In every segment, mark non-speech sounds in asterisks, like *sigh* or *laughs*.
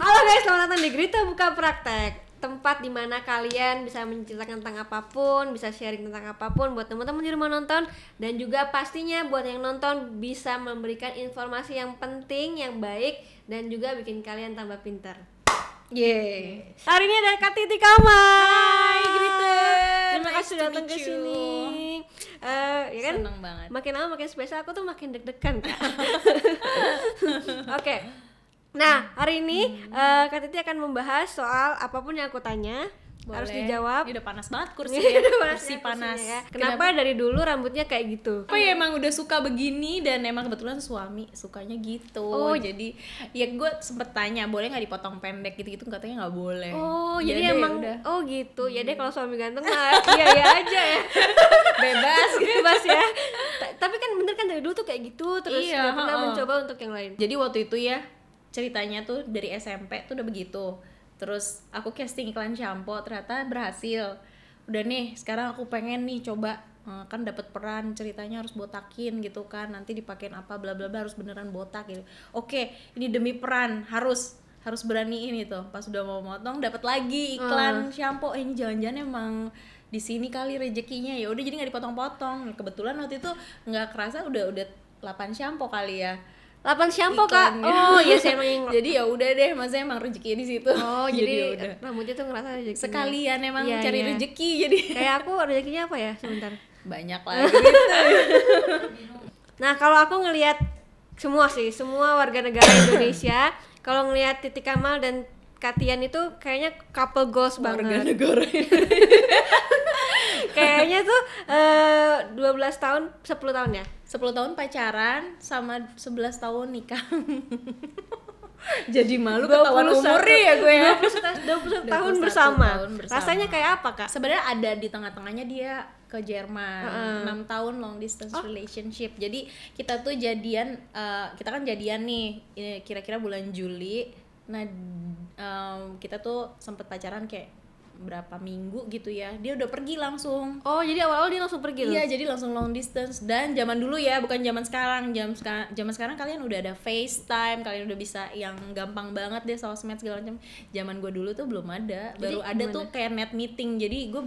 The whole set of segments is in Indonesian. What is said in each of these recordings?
Halo guys, selamat datang di Grita Buka Praktek Tempat di mana kalian bisa menceritakan tentang apa pun Bisa sharing tentang apa pun buat teman-teman di rumah nonton Dan juga pastinya buat yang nonton bisa memberikan informasi yang penting, yang baik Dan juga bikin kalian tambah pintar Yeay. Hari ini ada Kak Titi Kamal. Hai, Grita. Terima Nice kasih to datang ke sini. Eh, ya kan? Seneng banget. Makin lama makin spesial, aku tuh makin deg-degan kak. *laughs* Oke. Nah, hari ini eh, Kak Titi akan membahas soal apa pun yang aku tanya harus Boleh. dijawab. Ini udah panas banget *laughs* kursi ya. kursi ya panas. ya. Kenapa, dari dulu rambutnya kayak gitu? Apa ya emang udah suka begini dan emang kebetulan suami sukanya gitu. Oh. jadi ya gue sempet tanya boleh nggak dipotong pendek gitu-gitu katanya nggak boleh. Oh, Ya jadi deh, emang udah. oh gitu. Ya deh kalau suami ganteng mah *laughs* iya iya aja ya. *laughs* bebas. Bebas ya. Ta- Tapi kan bener kan dari dulu tuh kayak gitu terus Iya, pernah mencoba untuk yang lain. Jadi waktu itu ya ceritanya tuh dari SMP tuh udah begitu. Terus aku casting iklan shampoo ternyata berhasil. Udah nih, sekarang aku pengen nih coba eh, kan dapat peran ceritanya harus botakin gitu kan. Nanti dipakein apa bla bla bla harus beneran botak gitu. Oke, ini demi peran harus harus beraniin itu. Pas udah mau motong dapat lagi iklan shampoo. Eh, ini jangan-jangan emang di sini kali rezekinya ya udah jadi nggak dipotong-potong kebetulan waktu itu nggak kerasa udah udah 8 shampoo kali ya 8 shampoo kak. Oh iya saya emang *laughs* jadi ya udah deh maksudnya emang rezeki di situ Oh *laughs* jadi, ya udah rambutnya tuh ngerasa rezeki. sekalian emang Iya, cari iya. rezeki jadi *laughs* Kayak aku rezekinya apa ya sebentar. banyak gitu. Nah kalau aku ngelihat semua sih, semua warga negara Indonesia, *coughs* kalau ngelihat Titi Kamal dan Katian itu kayaknya couple goals warga banget. negara kayaknya tuh eh 12 tahun, 10 tahun ya. 10 tahun pacaran sama 11 tahun nikah *laughs* jadi malu ketahuan 21 umurnya ya gue ya 21 tahun 21 bersama. tahun bersama. Rasanya kayak apa, Kak? sebenarnya ada di tengah-tengahnya dia ke Jerman enam tahun long distance Oh. relationship jadi kita tuh jadian eh, kita kan jadian nih eh, kira-kira bulan Juli nah em, kita tuh sempet pacaran kayak berapa minggu gitu ya dia udah pergi langsung Oh, jadi awal-awal dia langsung pergi. Iya, jadi langsung long distance dan zaman dulu ya, bukan zaman sekarang. Jam sekarang zaman sekarang kalian udah ada FaceTime, kalian udah bisa yang gampang banget deh sosmed segala macam. Zaman gue dulu tuh belum ada. Baru ada gimana? tuh kayak net meeting. Jadi gue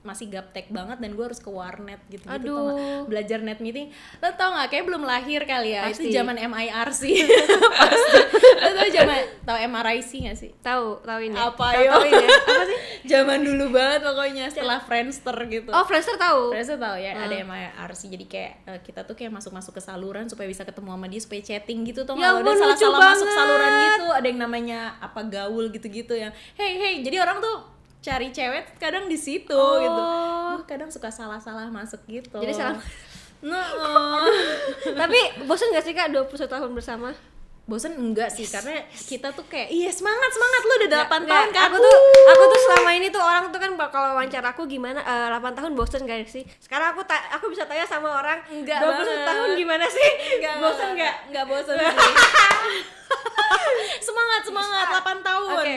masih gaptek banget dan gue harus ke warnet gitu gitu Aduh. belajar net meeting lo tau nggak kayak belum lahir kali ya Pasti. itu zaman MIRC *laughs* pasti lo tau zaman tau MRIC gak sih Tahu, tahu ini. Apa, ya? Apa sih? zaman dulu banget pokoknya setelah Friendster gitu Oh, Friendster tahu. Friendster tau ya, ada Hmm. MIRC jadi kayak eh, kita tuh kayak masuk-masuk ke saluran supaya bisa ketemu sama dia supaya chatting gitu tuh Ya ada ampun, salah-salah lucu masuk saluran gitu ada yang namanya apa gaul gitu-gitu yang hey hey jadi orang tuh cari cewek kadang di situ Oh. gitu Gua kadang suka salah-salah masuk gitu Jadi salah- nah *laughs* Tapi bosan gak sih Kak 21 tahun bersama? bosen enggak sih karena kita tuh kayak iya semangat semangat lu udah 8 Nggak, tahun kan aku tuh aku tuh selama ini tuh orang tuh kan kalau wawancara aku gimana eh, 8 tahun bosen gak sih? Sekarang aku ta- aku bisa tanya sama orang Enggak 21 banget. tahun gimana sih? Enggak, bosen enggak, gak? enggak bosen *laughs* sih. Semangat semangat 8 tahun. Oke.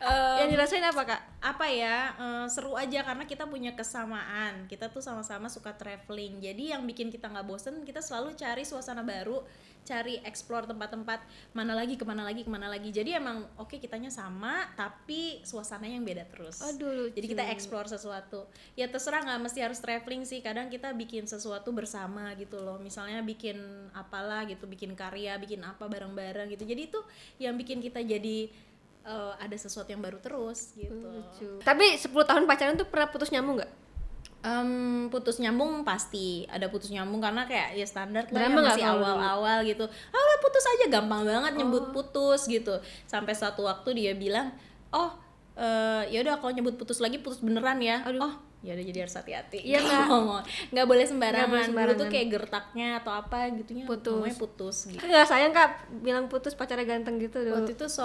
Em, Yang dirasain apa Kak? apa ya? Eh, seru aja karena kita punya kesamaan. Kita tuh sama-sama suka traveling. Jadi yang bikin kita nggak bosen kita selalu cari suasana baru cari explore tempat-tempat mana lagi ke mana lagi ke mana lagi. Jadi emang oke kitanya sama tapi suasananya yang beda terus. Aduh, lucu. jadi kita explore sesuatu. Ya terserah nggak mesti harus traveling sih. Kadang kita bikin sesuatu bersama gitu loh. Misalnya bikin apalah gitu bikin karya bikin apa bareng-bareng gitu jadi itu yang bikin kita jadi eh, ada sesuatu yang baru terus gitu Lucu. Tapi 10 tahun pacaran tuh pernah putus nyambung gak? Em, putus nyambung pasti ada putus nyambung karena kayak ya standar lah ya, nggak masih awal-awal gitu ah udah putus aja gampang banget Oh. nyebut putus gitu sampai suatu waktu dia bilang oh eh ya udah kalau nyebut putus lagi putus beneran ya Aduh. oh ya udah jadi harus hati-hati. Iya, nggak boleh sembarangan. Nggak boleh dulu tuh kayak gertaknya atau apa gitunya Putus. ngomongnya putus gitu. Gak sayang Kak. Bilang putus pacarnya ganteng gitu. Dulu. waktu itu so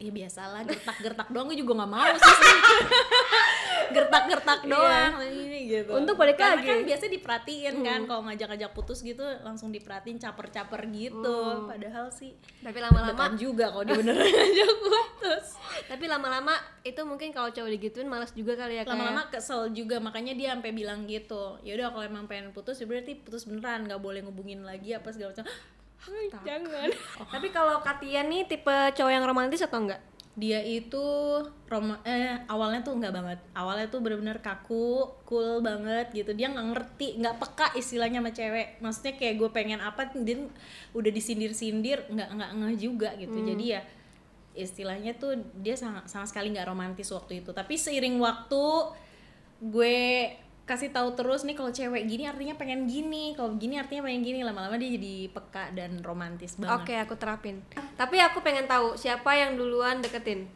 ya biasalah gertak-gertak doang. Gue juga nggak mau sih *laughs* gertak-gertak doang ini gitu Iya. Untuk balik Karena lagi. kan biasanya diperhatiin kan kalau ngajak-ngajak putus gitu langsung diperhatiin caper-caper gitu padahal sih Tapi lama-lama juga kalau dia beneran *laughs* ngajak putus tapi lama-lama itu mungkin kalau cowok digituin malas juga kali ya lama-lama kesel juga makanya dia sampai bilang gitu ya udah kalau emang pengen putus ya berarti putus beneran nggak boleh ngubungin lagi apa segala macam *gasps* Jangan. Tapi kalau Katia nih tipe cowok yang romantis atau enggak? Dia itu rom eh awalnya tuh nggak banget. Awalnya tuh bener-bener kaku cool banget gitu. Dia nggak ngerti nggak peka istilahnya sama cewek. Maksudnya kayak gue pengen apa dia udah disindir-sindir nggak nggak ngeh juga gitu. Jadi ya istilahnya tuh dia sama, sama sekali nggak romantis waktu itu. Tapi seiring waktu gue kasih tahu terus nih kalau cewek gini artinya pengen gini kalau gini artinya pengen gini lama-lama dia jadi peka dan romantis banget Oke, aku terapin. Tapi aku pengen tahu siapa yang duluan deketin.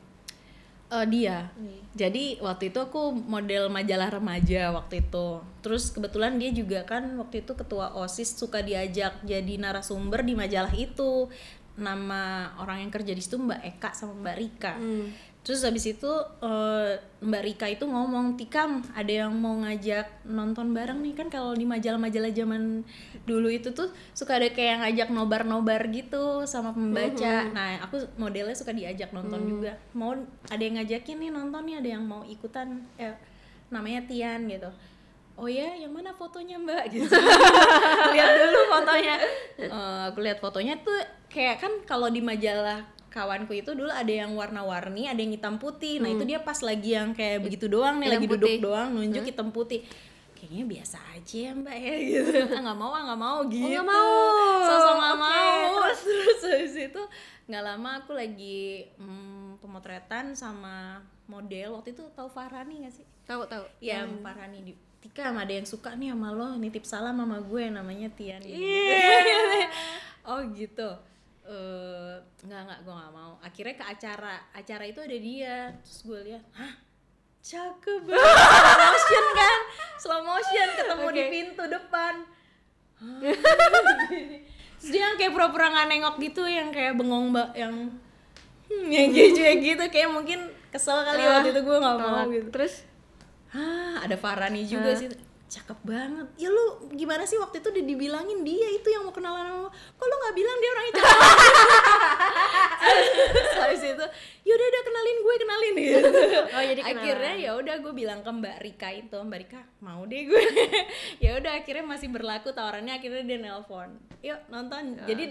Eh, dia. Jadi waktu itu aku model majalah remaja waktu itu. Terus kebetulan dia juga kan waktu itu ketua OSIS suka diajak jadi narasumber di majalah itu. Nama orang yang kerja di situ Mbak Eka sama Mbak Rika. Terus habis itu eh, Mbak Rika itu ngomong, "Tikam, ada yang mau ngajak nonton bareng nih kan kalau di majalah-majalah zaman dulu itu tuh suka ada kayak ngajak nobar-nobar gitu sama pembaca. Nah, aku modelnya suka diajak nonton juga. Mau ada yang ngajakin nih nonton nih, ada yang mau ikutan eh, namanya Tian gitu. Oh ya, yang mana fotonya Mbak *laughs* gitu. lihat dulu fotonya. Eh, aku lihat fotonya tuh kayak kan kalau di majalah kawanku itu dulu ada yang warna-warni, ada yang hitam putih. Nah, itu dia pas lagi yang kayak begitu doang nih, lagi putih. duduk doang nunjuk hitam putih. Kayaknya biasa aja ya mbak ya *laughs* gitu. Ah nggak mau, ah nggak mau gitu. nggak mau. Sosok nggak Oke, mau. *laughs* Terus habis itu nggak lama aku lagi hmm, pemotretan sama model waktu itu tahu Farhani nggak sih? Tahu tahu. Iya, Farhani di Tika ada yang suka nih sama lo, nitip salam sama gue namanya Tian. *laughs* oh gitu. Eh nggak nggak gue nggak mau. Akhirnya ke acara, acara itu ada dia. Terus gue lihat, hah cakep banget. slow motion kan, slow motion ketemu di Oke. pintu depan. *laughs* Terus dia yang kayak pura-pura nggak nengok gitu, yang kayak bengong mbak, yang hmm, yang gitu *laughs* gitu kayak mungkin kesel kali Ah, waktu itu gue nggak mau gitu. Terus Ah, ada Farani juga Hah? sih. Cakep banget. Ya lu gimana sih waktu itu udah dibilangin dia itu yang mau kenalan sama lo. Kok lu nggak bilang dia orangnya cakep? Habis itu, yaudah udah kenalin gue kenalin gitu. Oh, jadi kenalan. akhirnya ya udah gue bilang ke Mbak Rika itu, Mbak Rika mau deh gue. *laughs* ya udah akhirnya masih berlaku tawarannya akhirnya dia nelpon. Yuk nonton. Ya. Jadi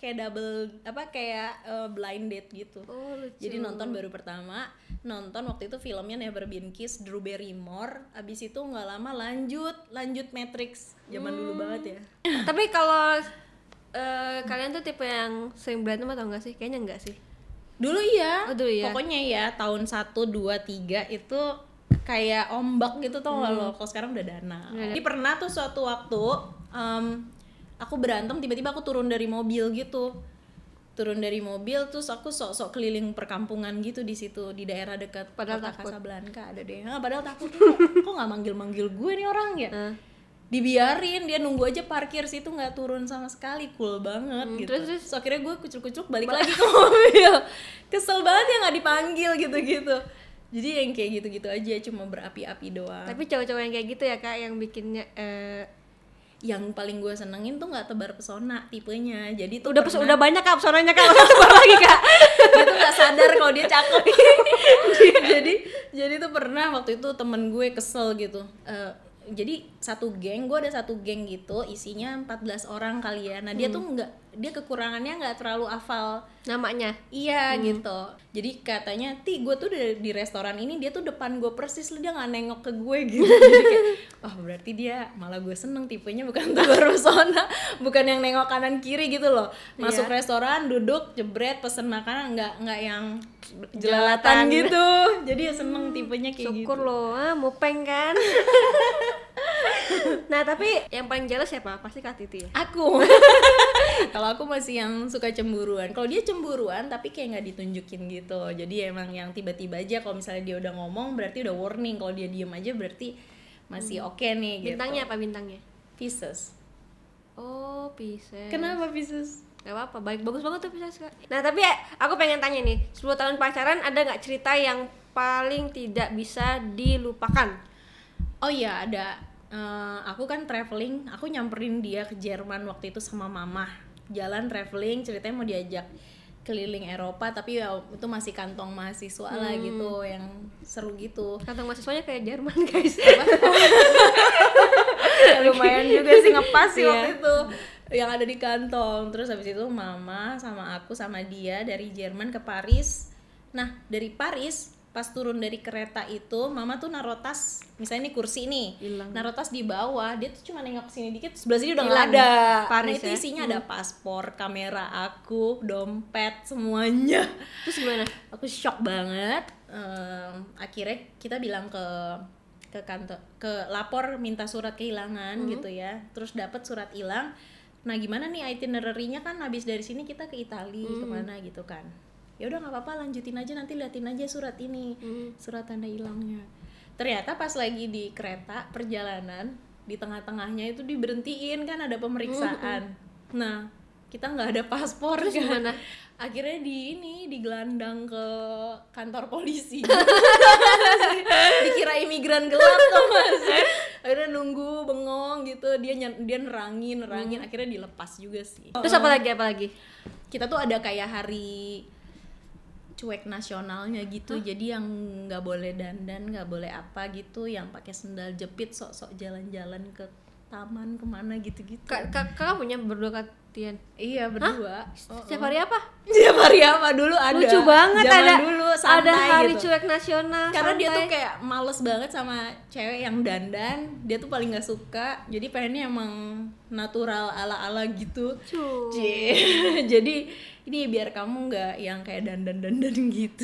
kayak double apa kayak eh, blind date gitu. Oh, lucu. Jadi nonton baru pertama, nonton waktu itu filmnya Never Been Kissed, Drew Barrymore. Abis itu nggak lama lanjut, lanjut Matrix. Zaman dulu Hmm. banget ya. *laughs* Tapi kalau eh, kalian tuh tipe yang sering berantem atau enggak sih? Kayaknya enggak sih. Dulu iya. Oh, dulu iya. Pokoknya ya tahun 1 2 3 itu kayak ombak gitu tau gak lo. Kalau sekarang udah dana. Hmm. Jadi pernah tuh suatu waktu em, aku berantem tiba-tiba aku turun dari mobil gitu. Turun dari mobil terus aku sok-sok keliling perkampungan gitu di situ di daerah dekat Padahal kota takut. Casablanca ada deh. Ah, padahal takut kok, nggak manggil-manggil gue nih orang ya. Nah, Dibiarin dia nunggu aja parkir situ nggak turun sama sekali cool banget Hmm, gitu. terus- terus? So, akhirnya gue kucuk-kucuk balik lagi ke mobil. *laughs* Kesel banget ya nggak dipanggil gitu-gitu. Jadi yang kayak gitu-gitu aja cuma berapi-api doang. tapi cowok-cowok yang kayak gitu ya kak yang bikinnya eh, yang paling gue senengin tuh nggak tebar pesona tipenya. Jadi tuh udah pes- pernah- udah banyak kak pesonanya kak. Sebar lagi kak. *laughs* Dia tuh nggak sadar kalau dia cakep. *laughs* *laughs* Jadi jadi tuh pernah waktu itu temen gue kesel gitu. Eh, jadi satu geng gue ada satu geng gitu isinya 14 orang kali ya. Nah dia tuh nggak dia kekurangannya nggak terlalu hafal namanya? Iya gitu. Jadi katanya ti gue tuh di, di restoran ini dia tuh depan gue persis lu dia nggak nengok ke gue gitu. *laughs* Jadi kayak oh berarti dia malah gue seneng tipenya bukan pesona bukan yang nengok kanan kiri gitu loh. Masuk Iya. restoran duduk jebret pesen makanan nggak nggak yang Jelalatan. gitu. *laughs* Jadi ya seneng tipenya kayak syukur gitu loh. Ah, mupeng kan. *laughs* Nah tapi yang paling jelas siapa? Pasti kak Titi ya? Aku. *laughs* Kalau aku masih yang suka cemburuan. Kalau dia cemburuan tapi kayak nggak ditunjukin gitu. Jadi emang yang tiba-tiba aja kalau misalnya dia udah ngomong berarti udah warning. Kalau dia diem aja berarti masih oke nih gitu. Bintangnya apa bintangnya? Pisces. Oh Pisces. Kenapa Pisces Gak apa-apa, baik. Bagus banget tuh Pisces kak. Nah tapi ya, aku pengen tanya nih, 10 tahun pacaran ada nggak cerita yang paling tidak bisa dilupakan? oh iya ada. Eh, aku kan traveling. Aku nyamperin dia ke Jerman waktu itu sama mama. Jalan traveling ceritanya mau diajak keliling Eropa tapi ya itu masih kantong mahasiswa lah gitu yang seru gitu. Kantong mahasiswanya kayak Jerman guys. Ya, *laughs* lumayan juga sih ngepas sih Iya. waktu itu yang ada di kantong. Terus habis itu mama sama aku sama dia dari Jerman ke Paris. Nah dari Paris pas turun dari kereta itu mama tuh naruh tas. Misalnya ini kursi nih Hilang. naruh tas di bawah. Dia tuh cuma nengok sini dikit sebelah sini udah nggak Hilang. ada. Paris nah itu ya? isinya ada paspor kamera aku dompet semuanya. Terus gimana? Aku shock banget. Em, akhirnya kita bilang ke ke kantor ke lapor minta surat kehilangan gitu ya. Terus dapat surat hilang nah gimana nih itinerary-nya? Kan habis dari sini kita ke Italia ke mana gitu kan. Ya udah nggak apa-apa lanjutin aja nanti liatin aja surat ini surat tanda hilangnya. Ternyata pas lagi di kereta perjalanan di tengah-tengahnya itu diberhentiin kan ada pemeriksaan. Nah kita nggak ada paspor Terus kan. gimana? akhirnya di ini digelandang ke kantor polisi. *laughs* Dikira imigran gelap tuh mas akhirnya nunggu bengong gitu. Dia dia nerangin nerangin. Akhirnya dilepas juga sih. Terus apa lagi apa lagi? Kita tuh ada kayak hari cuek nasionalnya gitu. Jadi yang nggak boleh dandan nggak boleh apa gitu. Yang pakai sendal jepit sok-sok jalan-jalan ke taman ke mana gitu-gitu. Kak, kak, kakak punya berdua katian? Iya berdua. Oh, setiap hari apa? Setiap hari apa? Dulu ada. Lucu banget Zaman ada dulu ada santai hari gitu. cuek nasional karena dia tuh santai. kayak males banget sama cewek yang dandan. Dia tuh paling nggak suka. Jadi pengennya emang natural ala ala gitu *laughs* jadi ini biar kamu nggak yang kayak dandan dandan *laughs* gitu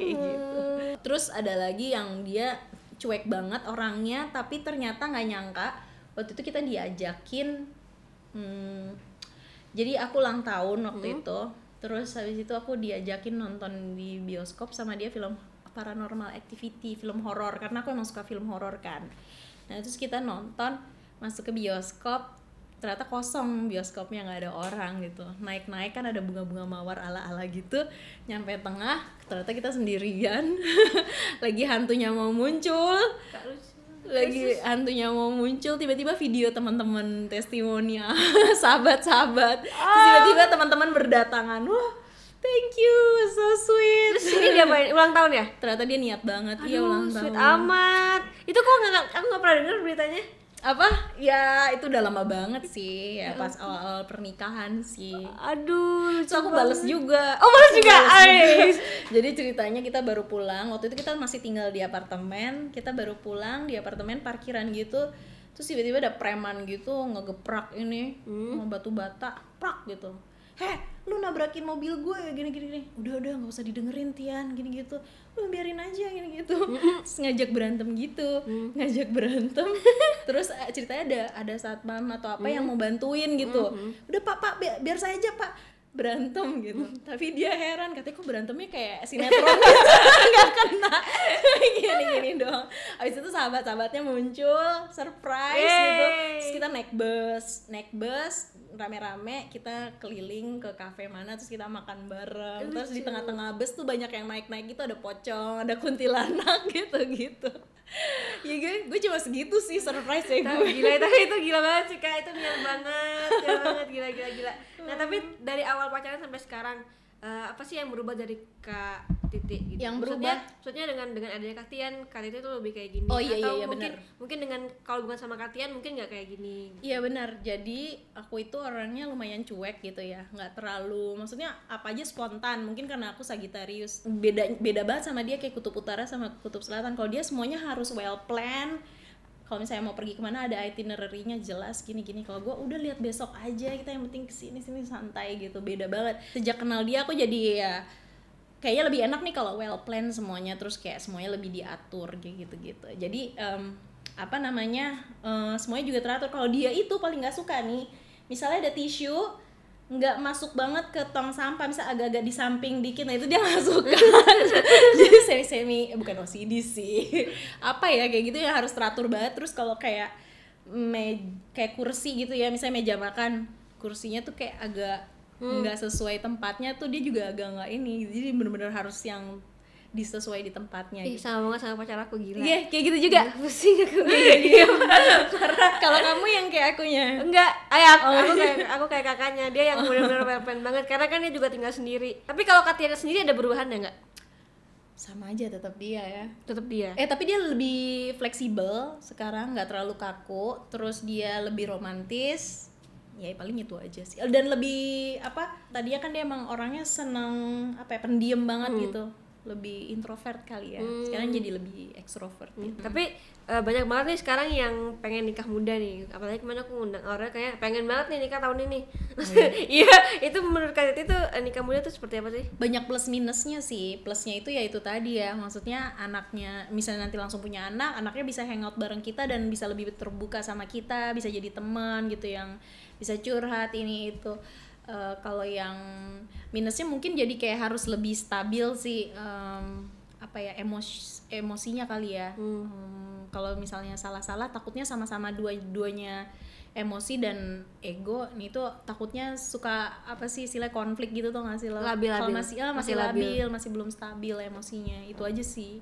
kayak gitu. Terus ada lagi yang dia cuek banget orangnya tapi ternyata nggak nyangka waktu itu kita diajakin hmm, jadi aku ulang tahun waktu itu terus habis itu aku diajakin nonton di bioskop sama dia film paranormal activity film horor karena aku emang suka film horor kan. Nah terus kita nonton masuk ke bioskop ternyata kosong bioskopnya nggak ada orang gitu. Naik naik kan ada bunga-bunga mawar ala ala gitu nyampe tengah ternyata kita sendirian. *laughs* Lagi hantunya mau muncul. Kak. Lagi hantunya mau muncul tiba-tiba video teman-teman testimonial *laughs* sahabat-sahabat. Terus tiba-tiba teman-teman berdatangan. Wah thank you so sweet. Terus ini dia main ulang tahun ya? Ternyata dia niat banget. Iya ulang sweet tahun. amat. Itu kok nggak aku nggak pernah dengar beritanya apa? Ya itu udah lama banget sih. Ya pas awal-awal pernikahan sih. Aduh Terus aku bales juga. Oh, bales juga? Bales Ais. *laughs* Jadi ceritanya kita baru pulang. Waktu itu kita masih tinggal di apartemen. Kita baru pulang di apartemen parkiran gitu. Terus tiba-tiba ada preman gitu ngegeprak ini Hmm. sama batu bata prak gitu Heh, lu nabrakin mobil gue ya gini gini gini. Udah udah nggak usah didengerin Tian gini gitu. Lu biarin aja gini gitu. Terus ngajak berantem gitu, ngajak berantem. *laughs* Terus eh, ceritanya ada ada satpam atau apa yang mau bantuin gitu. Udah Pak Pak biar, biar saya aja Pak berantem gitu tapi dia heran katanya kok berantemnya kayak sinetron gitu *laughs* nggak kena gini gini doang abis itu sahabat sahabatnya muncul surprise gitu Yeay. terus kita naik bus naik bus rame-rame kita keliling ke kafe mana terus kita makan bareng. Terus di tengah-tengah bus tuh banyak yang naik-naik gitu ada pocong ada kuntilanak *laughs* gitu gitu ya gue gue cuma segitu sih surprise ya gue. gila *laughs* tapi itu gila banget sih kak. Itu niat banget niat banget gila gila gila. Nah tapi dari awal pacaran sampai sekarang eh, apa sih yang berubah dari kak titik gitu Yang maksudnya, berubah? maksudnya dengan dengan adanya kak Tian kak titik tuh lebih kayak gini Oh, iya, atau iya, iya, mungkin benar. mungkin dengan kalau bukan sama kak Tian mungkin nggak kayak gini Iya benar. Jadi aku itu orangnya lumayan cuek gitu ya, nggak terlalu. Maksudnya apa aja spontan. Mungkin karena aku Sagittarius. Beda beda banget sama dia kayak kutub utara sama kutub selatan. Kalau dia semuanya harus well plan. Kalau misalnya mau pergi ke mana ada itinerary-nya jelas gini-gini. Kalau gue udah lihat besok aja kita yang penting ke sini sini santai gitu. Beda banget. Sejak kenal dia aku jadi ya kayaknya lebih enak nih kalau well plan semuanya terus kayak semuanya lebih diatur gitu gitu jadi em, apa namanya eh, semuanya juga teratur kalau dia itu paling nggak suka nih misalnya ada tisu nggak masuk banget ke tong sampah misal agak-agak di samping dikit nah itu dia *laughs* nggak suka jadi semi semi eh, bukan OCD sih. Apa ya kayak gitu ya harus teratur banget. Terus kalau kayak me kayak kursi gitu ya misalnya meja makan kursinya tuh kayak agak nggak sesuai tempatnya tuh dia juga agak nggak ini. Jadi bener-bener harus yang disesuai di tempatnya ih gitu. sama banget sama pacar aku gila Iya, kayak gitu juga. pusing aku Iya. *laughs* Kalau kamu yang kayak akunya. enggak ayah aku, Oh. aku kayak aku kayak kakaknya dia yang benar-benar well plan banget karena kan dia juga tinggal sendiri tapi kalau kak Tian sendiri ada perubahan ya nggak Sama aja tetap dia ya. tetap dia Eh tapi dia lebih fleksibel sekarang, nggak terlalu kaku. Terus dia lebih romantis. ya paling itu aja sih dan lebih apa tadinya kan dia emang orangnya seneng apa ya pendiam banget gitu lebih introvert kali ya sekarang jadi lebih ekstrovert gitu. Tapi eh, banyak banget nih sekarang yang pengen nikah muda nih. Apalagi ke mana aku ngundang orang kayak pengen banget nih nikah tahun ini. *laughs* Iya, itu menurut kalian itu eh, nikah muda tuh seperti apa sih? banyak plus minusnya sih plusnya itu ya itu tadi ya maksudnya anaknya misalnya nanti langsung punya anak anaknya bisa hangout bareng kita dan bisa lebih terbuka sama kita bisa jadi teman gitu yang bisa curhat ini itu Eh, kalau yang minusnya mungkin jadi kayak harus lebih stabil sih em, apa ya emos emosinya kali ya Hmm, kalau misalnya salah-salah takutnya sama-sama dua-duanya emosi dan ego nih tuh takutnya suka apa sih istilah konflik gitu tuh nggak sih lo Labil, labil. masih ah, masih, Masih labil. labil masih belum stabil emosinya itu aja sih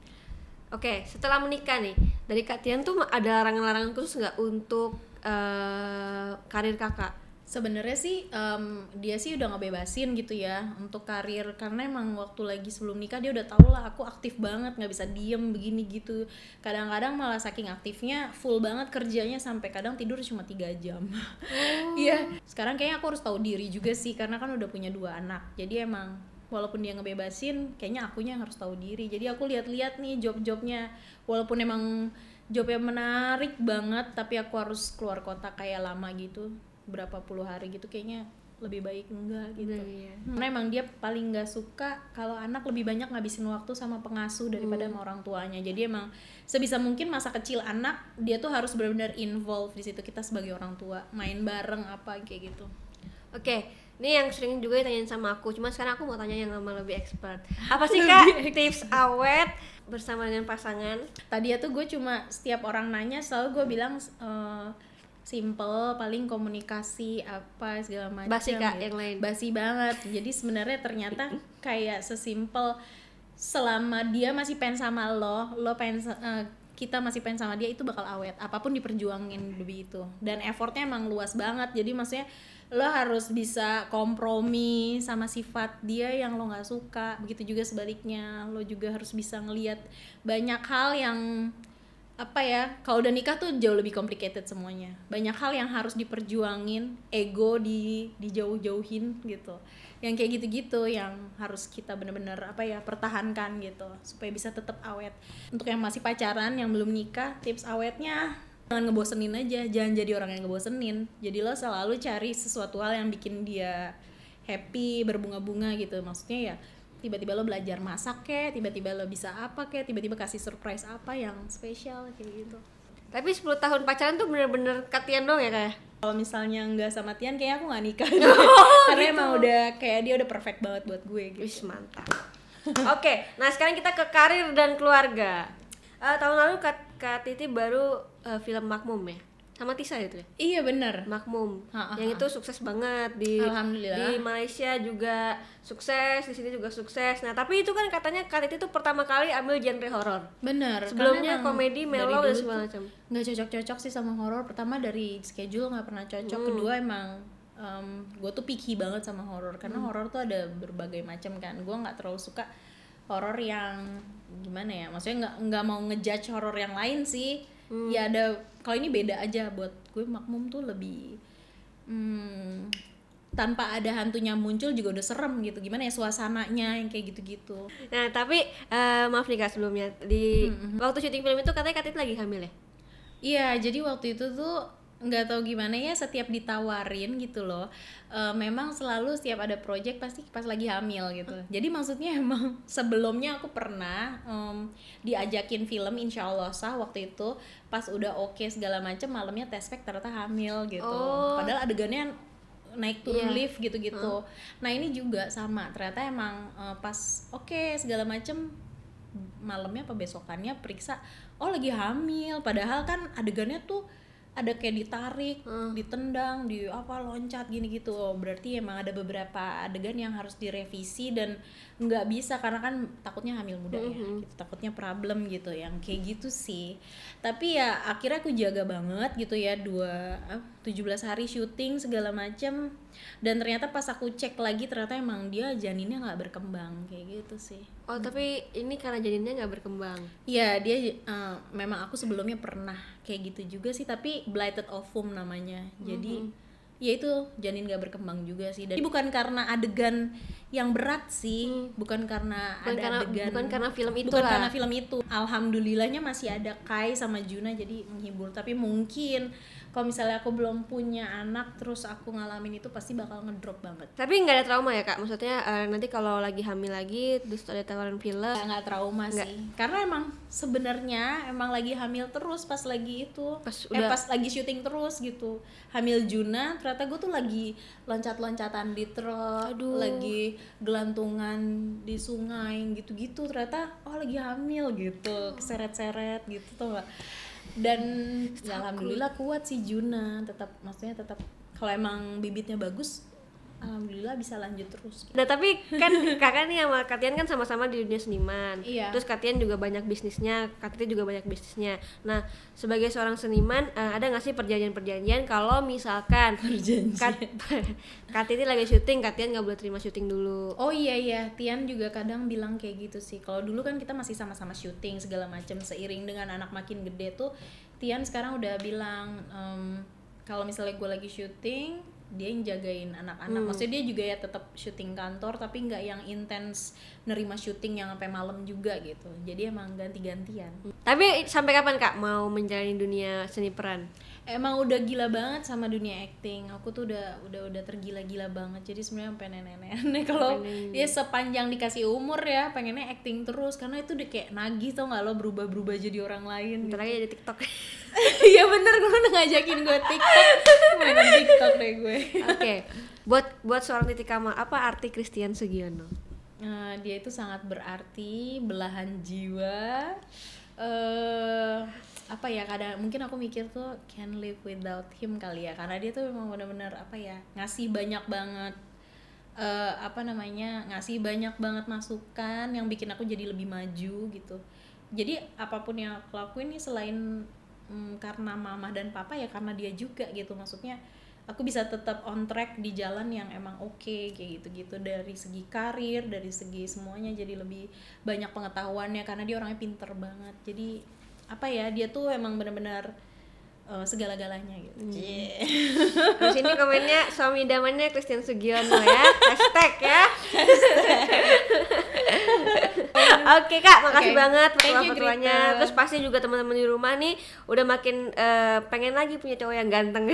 Oke, setelah menikah nih, dari Kak Tian tuh ada larangan-larangan khusus nggak untuk eh, karir kakak? Sebenarnya sih em, dia sih udah ngebebasin gitu ya untuk karir. Karena emang waktu lagi sebelum nikah dia udah tau lah aku aktif banget nggak bisa diem begini gitu. Kadang-kadang malah saking aktifnya full banget kerjanya sampai kadang tidur cuma tiga jam. *laughs* Iya. Sekarang kayaknya aku harus tahu diri juga sih karena kan udah punya dua anak. Jadi emang walaupun dia ngebebasin kayaknya akunya yang harus tahu diri. Jadi aku lihat-lihat nih job-jobnya. Walaupun emang jobnya menarik banget tapi aku harus keluar kota kayak lama gitu berapa puluh hari gitu kayaknya lebih baik enggak gitu Iya. karena emang dia paling nggak suka kalau anak lebih banyak ngabisin waktu sama pengasuh daripada sama orang tuanya jadi emang sebisa mungkin masa kecil anak dia tuh harus benar-benar involve di situ kita sebagai orang tua main bareng apa kayak gitu Oke, ini yang sering juga ditanyain sama aku. Cuma sekarang aku mau tanya yang sama lebih expert. *laughs* Apa sih kak tips awet bersama dengan pasangan? tadi ya tuh gue cuma setiap orang nanya selalu gue bilang eh, simple paling komunikasi apa segala macam Basi, Kak, gitu. yang lain. basi banget. Jadi sebenarnya ternyata *laughs* kayak sesimpel selama dia masih pengen sama lo lo pengen eh, kita masih pengen sama dia itu bakal awet. Apa pun diperjuangin lebih itu. Dan effortnya emang luas banget. Jadi maksudnya lo harus bisa kompromi sama sifat dia yang lo nggak suka. Begitu juga sebaliknya. Lo juga harus bisa ngelihat banyak hal yang apa ya kalau udah nikah tuh jauh lebih complicated semuanya. Banyak hal yang harus diperjuangin ego di dijauh-jauhin gitu. Yang kayak gitu-gitu yang harus kita bener-bener apa ya pertahankan gitu supaya bisa tetap awet. Untuk yang masih pacaran yang belum nikah tips awetnya jangan ngebosenin aja jangan jadi orang yang ngebosenin. Jadi lo selalu cari sesuatu hal yang bikin dia happy berbunga-bunga gitu. Maksudnya ya tiba-tiba lo belajar masak kek tiba-tiba lo bisa apa kek tiba-tiba kasih surprise apa yang spesial kayak gitu Tapi 10 tahun pacaran tuh bener-bener katian dong ya kayak? kalau misalnya nggak sama Tian kayaknya aku nggak nikah *laughs* Oh, karena gitu. emang udah kayak dia udah perfect banget buat gue gitu Wis mantap. Oke, nah sekarang kita ke karir dan keluarga. Eh, tahun lalu Kak, Kak Titi baru eh, film Makmum ya, sama Tisa itu ya. iya bener Makmum, Ha, ha, yang ha. itu sukses banget di Alhamdulillah. di Malaysia juga sukses, di sini juga sukses. Nah tapi itu kan katanya Kak Titi tuh pertama kali ambil genre horor. bener Sebelumnya komedi, mellow dan segala macam. nggak cocok-cocok sih sama horor pertama dari schedule nggak pernah cocok Hmm. kedua emang gue tuh picky banget sama horor karena Hmm. horor tuh ada berbagai macam kan gue nggak terlalu suka horor yang gimana ya maksudnya nggak nggak mau ngejudge horor yang lain sih Hmm. ya ada kalau ini beda aja buat gue makmum tuh lebih hmm, tanpa ada hantunya muncul juga udah serem gitu gimana ya suasananya yang kayak gitu-gitu Nah tapi eh, maaf nih Kak sebelumnya di waktu syuting film itu katanya Kak Titi lagi hamil ya? Iya, jadi waktu itu tuh nggak tahu gimana ya setiap ditawarin gitu loh. eh, memang selalu setiap ada project pasti pas lagi hamil gitu. Jadi maksudnya *laughs* emang sebelumnya aku pernah em, diajakin film Insya Allah sah waktu itu pas udah oke segala macem malamnya tes pack ternyata hamil gitu. Oh. Padahal adegannya naik turun Iya. lift gitu-gitu. Nah ini juga sama ternyata emang eh, pas oke segala macem malamnya apa besokannya periksa oh lagi hamil padahal kan adegannya tuh ada kayak ditarik, Hmm. ditendang, di apa loncat gini gitu. Berarti emang ada beberapa adegan yang harus direvisi dan nggak bisa karena kan takutnya hamil muda ya. Mhm. Gitu, takutnya problem gitu yang kayak gitu sih. Tapi ya akhirnya aku jaga banget gitu ya dua ah, 17 hari syuting segala macem dan ternyata pas aku cek lagi ternyata emang dia janinnya nggak berkembang kayak gitu sih. Oh tapi ini karena janinnya nggak berkembang. Iya dia eh, memang aku sebelumnya pernah kayak gitu juga sih tapi blighted ovum namanya jadi ya itu janin gak berkembang juga sih dan bukan karena adegan yang berat sih bukan karena Hmm. Bukan ada karena- adegan bukan karena film itu bukan lah. karena film itu alhamdulillahnya masih ada Kai sama Juna jadi menghibur tapi mungkin kalau misalnya aku belum punya anak terus aku ngalamin itu pasti bakal ngedrop banget. Tapi nggak ada trauma ya kak? Maksudnya eh, nanti kalau lagi hamil lagi terus ada tawaran film nggak nggak trauma sih. Karena emang sebenarnya emang lagi hamil terus pas lagi itu. Pas eh udah- pas lagi syuting terus gitu. Hamil Juna ternyata gue tuh lagi loncat-loncatan di truk Aduh. lagi gelantungan di sungai gitu-gitu. Ternyata oh lagi hamil gitu. Keseret-seret gitu tuh gak dan ya alhamdulillah kuat sih Juna tetap maksudnya tetap kalau emang bibitnya bagus alhamdulillah bisa lanjut terus gitu. Nah tapi kan *laughs* kakak nih sama Katian kan sama-sama di dunia seniman Iya. Terus Katian juga banyak bisnisnya, Katian juga banyak bisnisnya Nah sebagai seorang seniman eh, ada nggak sih perjanjian-perjanjian kalau misalkan Perjanjian. Kat, *laughs* Katian lagi syuting, Katian nggak boleh terima syuting dulu Oh iya iya, Tian juga kadang bilang kayak gitu sih. Kalau dulu kan kita masih sama-sama syuting segala macam seiring dengan anak makin gede tuh Tian sekarang udah bilang em, kalau misalnya gue lagi syuting dia yang jagain anak-anak. Maksudnya dia juga ya tetap syuting kantor tapi nggak yang intens nerima syuting yang sampai malam juga gitu. Jadi emang ganti-gantian. Tapi sampai kapan kak mau menjalani dunia seni peran? Emang udah gila banget sama dunia acting. Aku tuh udah udah udah tergila-gila banget. Jadi sebenarnya sampai nenek-nenek *laughs* kalau dia sepanjang dikasih umur ya pengennya acting terus karena itu udah kayak nagih tau nggak lo berubah-berubah jadi orang lain. Bentar lagi jadi TikTok *laughs* *laughs* Iya bener gue udah ngajakin gue TikTok. Mainan *laughs* TikTok deh gue. Oke, buat buat seorang titik kamal apa arti Christian Sugiono? Nah, dia itu sangat berarti belahan jiwa. eh apa ya kadang mungkin aku mikir tuh can live without him kali ya karena dia tuh memang benar-benar apa ya ngasih banyak banget eh apa namanya ngasih banyak banget masukan yang bikin aku jadi lebih maju gitu jadi apa pun yang aku lakuin nih selain mm, karena mama dan papa ya karena dia juga gitu maksudnya aku bisa tetap on track di jalan yang emang oke kayak gitu-gitu dari segi karir dari segi semuanya jadi lebih banyak pengetahuannya karena dia orangnya pinter banget jadi apa ya dia tuh emang benar-benar eh, segala-galanya gitu Cie. *laughs* Di sini komennya suami idamannya Christian Sugiono ya. *laughs* Hashtag ya. Oke Kak, makasih Oke. banget petua-petuanya. Terus pasti juga teman-teman di rumah nih udah makin eh, pengen lagi punya cowok yang ganteng.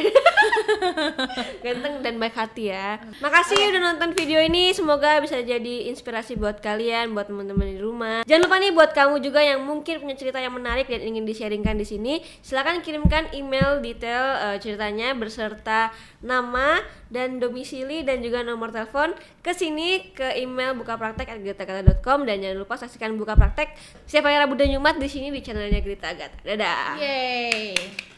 *laughs* ganteng dan baik hati ya. Makasih udah nonton video ini. Semoga bisa jadi inspirasi buat kalian, buat teman-teman di rumah. Jangan lupa nih buat kamu juga yang mungkin punya cerita yang menarik dan ingin di-sharingkan di sini, silakan kirimkan email detail eh, ceritanya beserta nama dan domisili dan juga nomor telepon ke sini ke email bukapraktek@gritagata.com dan jangan lupa saksikan buka praktek setiap hari Rabu dan Jumat di sini di channelnya Grita Agatha. Dadah. Yeay.